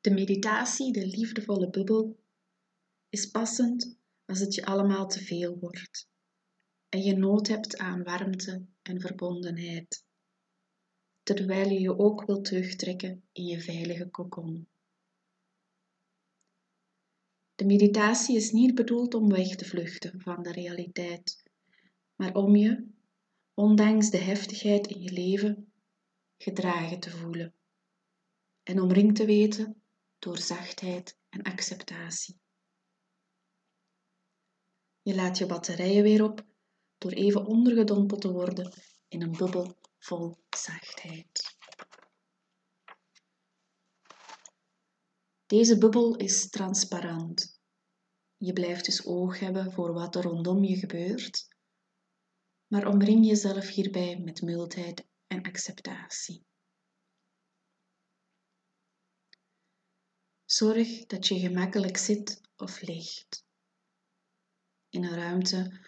De meditatie, de liefdevolle bubbel, is passend als het je allemaal te veel wordt en je nood hebt aan warmte en verbondenheid, terwijl je je ook wilt terugtrekken in je veilige kokon. De meditatie is niet bedoeld om weg te vluchten van de realiteit, maar om je, ondanks de heftigheid in je leven, gedragen te voelen en omringd te weten door zachtheid en acceptatie. Je laat je batterijen weer op door even ondergedompeld te worden in een bubbel vol zachtheid. Deze bubbel is transparant. Je blijft dus oog hebben voor wat er rondom je gebeurt, maar omring jezelf hierbij met mildheid en acceptatie. Zorg dat je gemakkelijk zit of ligt in een ruimte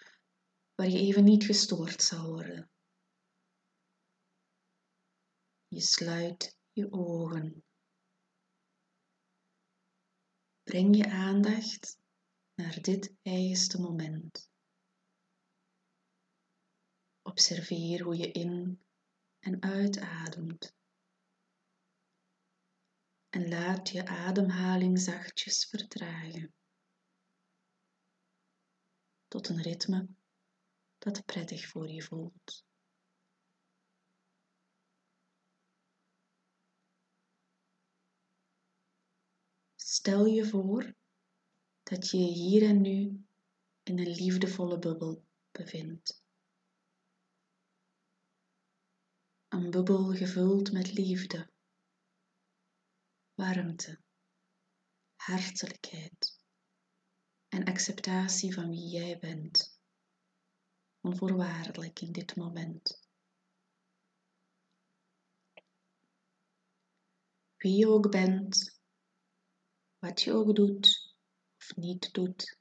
waar je even niet gestoord zal worden. Je sluit je ogen. Breng je aandacht naar dit eigenste moment. Observeer hoe je in en uitademt. En laat je ademhaling zachtjes vertragen. Tot een ritme dat prettig voor je voelt. Stel je voor dat je je hier en nu in een liefdevolle bubbel bevindt. Een bubbel gevuld met liefde, warmte, hartelijkheid en acceptatie van wie jij bent onvoorwaardelijk in dit moment. Wie je ook bent, wat je ook doet of niet doet,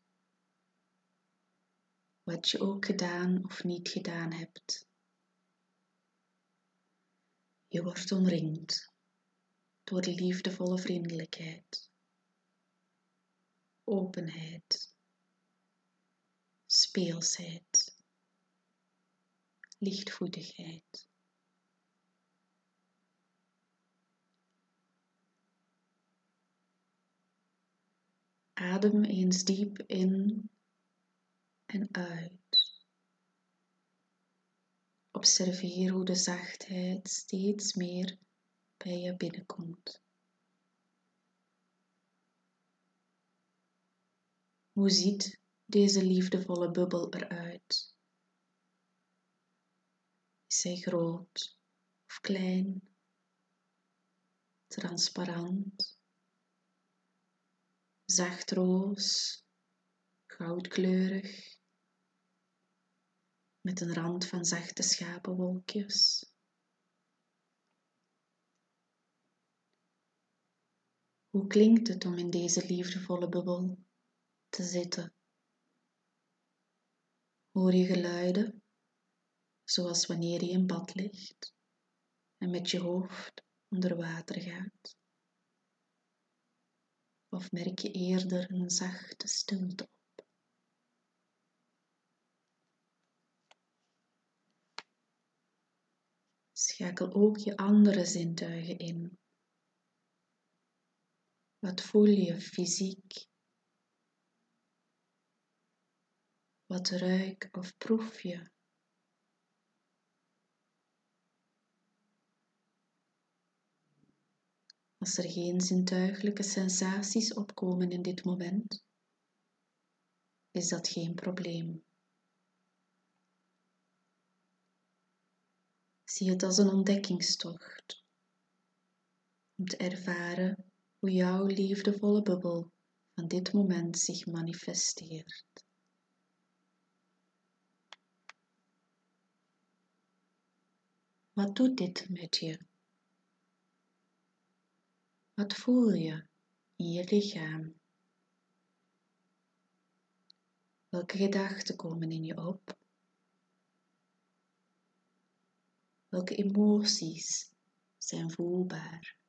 wat je ook gedaan of niet gedaan hebt. Je wordt omringd door liefdevolle vriendelijkheid, openheid, speelsheid lichtvoetigheid. Adem eens diep in en uit. Observeer hoe de zachtheid steeds meer bij je binnenkomt. Hoe ziet deze liefdevolle bubbel eruit? Is zij groot of klein? Transparant? Zacht roos? Goudkleurig? Met een rand van zachte schapenwolkjes? Hoe klinkt het om in deze liefdevolle bubbel te zitten? Hoor je geluiden zoals wanneer je in bad ligt en met je hoofd onder water gaat? Of merk je eerder een zachte stilte op? Schakel ook je andere zintuigen in. Wat voel je fysiek? Wat ruik of proef je? Als er geen zintuigelijke sensaties opkomen in dit moment, is dat geen probleem. Zie het als een ontdekkingstocht om te ervaren hoe jouw liefdevolle bubbel van dit moment zich manifesteert. Wat doet dit met je? Wat voel je in je lichaam? Welke gedachten komen in je op? Welke emoties zijn voelbaar?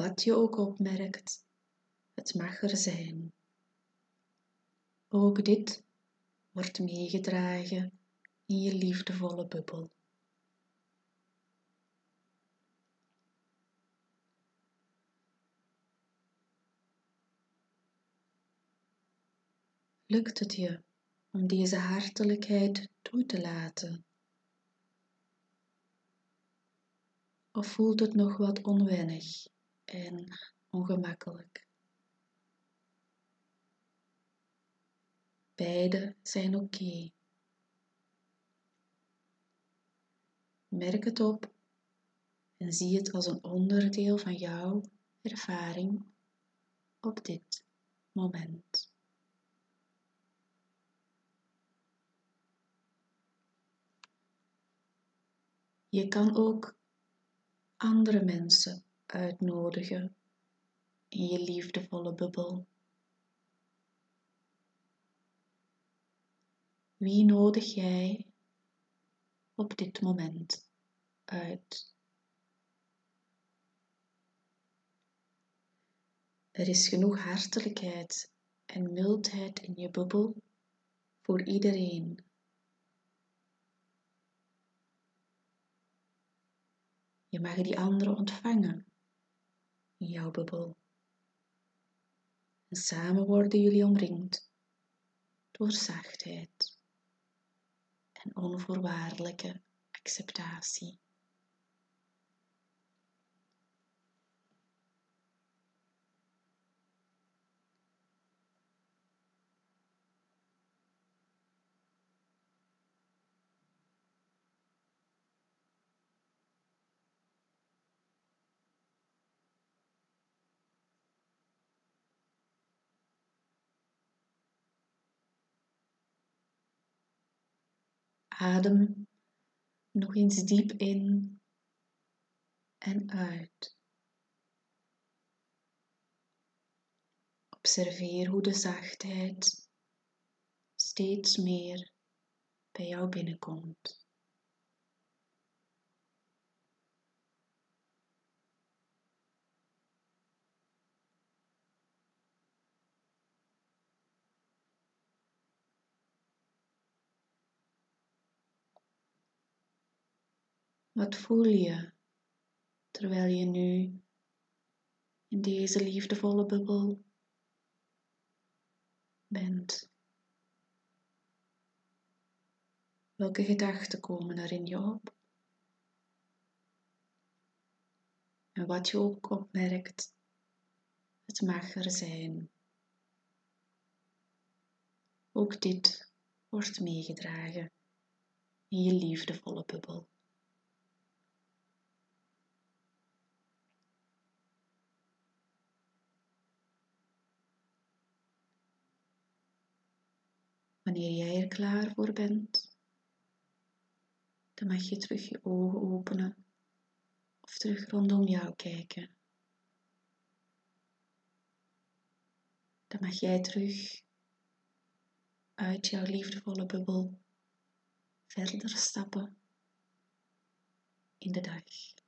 Wat je ook opmerkt, het mag er zijn. Ook dit wordt meegedragen in je liefdevolle bubbel. Lukt het je om deze hartelijkheid toe te laten? Of voelt het nog wat onwennig en ongemakkelijk? Beide zijn oké. Merk het op en zie het als een onderdeel van jouw ervaring op dit moment. Je kan ook andere mensen uitnodigen in je liefdevolle bubbel. Wie nodig jij op dit moment uit? Er is genoeg hartelijkheid en mildheid in je bubbel voor iedereen. Je mag die anderen ontvangen in jouw bubbel. En samen worden jullie omringd door zachtheid en onvoorwaardelijke acceptatie. Adem nog eens diep in en uit. Observeer hoe de zachtheid steeds meer bij jou binnenkomt. Wat voel je terwijl je nu in deze liefdevolle bubbel bent? Welke gedachten komen er in je op? En wat je ook opmerkt, het mag er zijn. Ook dit wordt meegedragen in je liefdevolle bubbel. Wanneer jij er klaar voor bent, dan mag je terug je ogen openen of terug rondom jou kijken. Dan mag jij terug uit jouw liefdevolle bubbel verder stappen in de dag.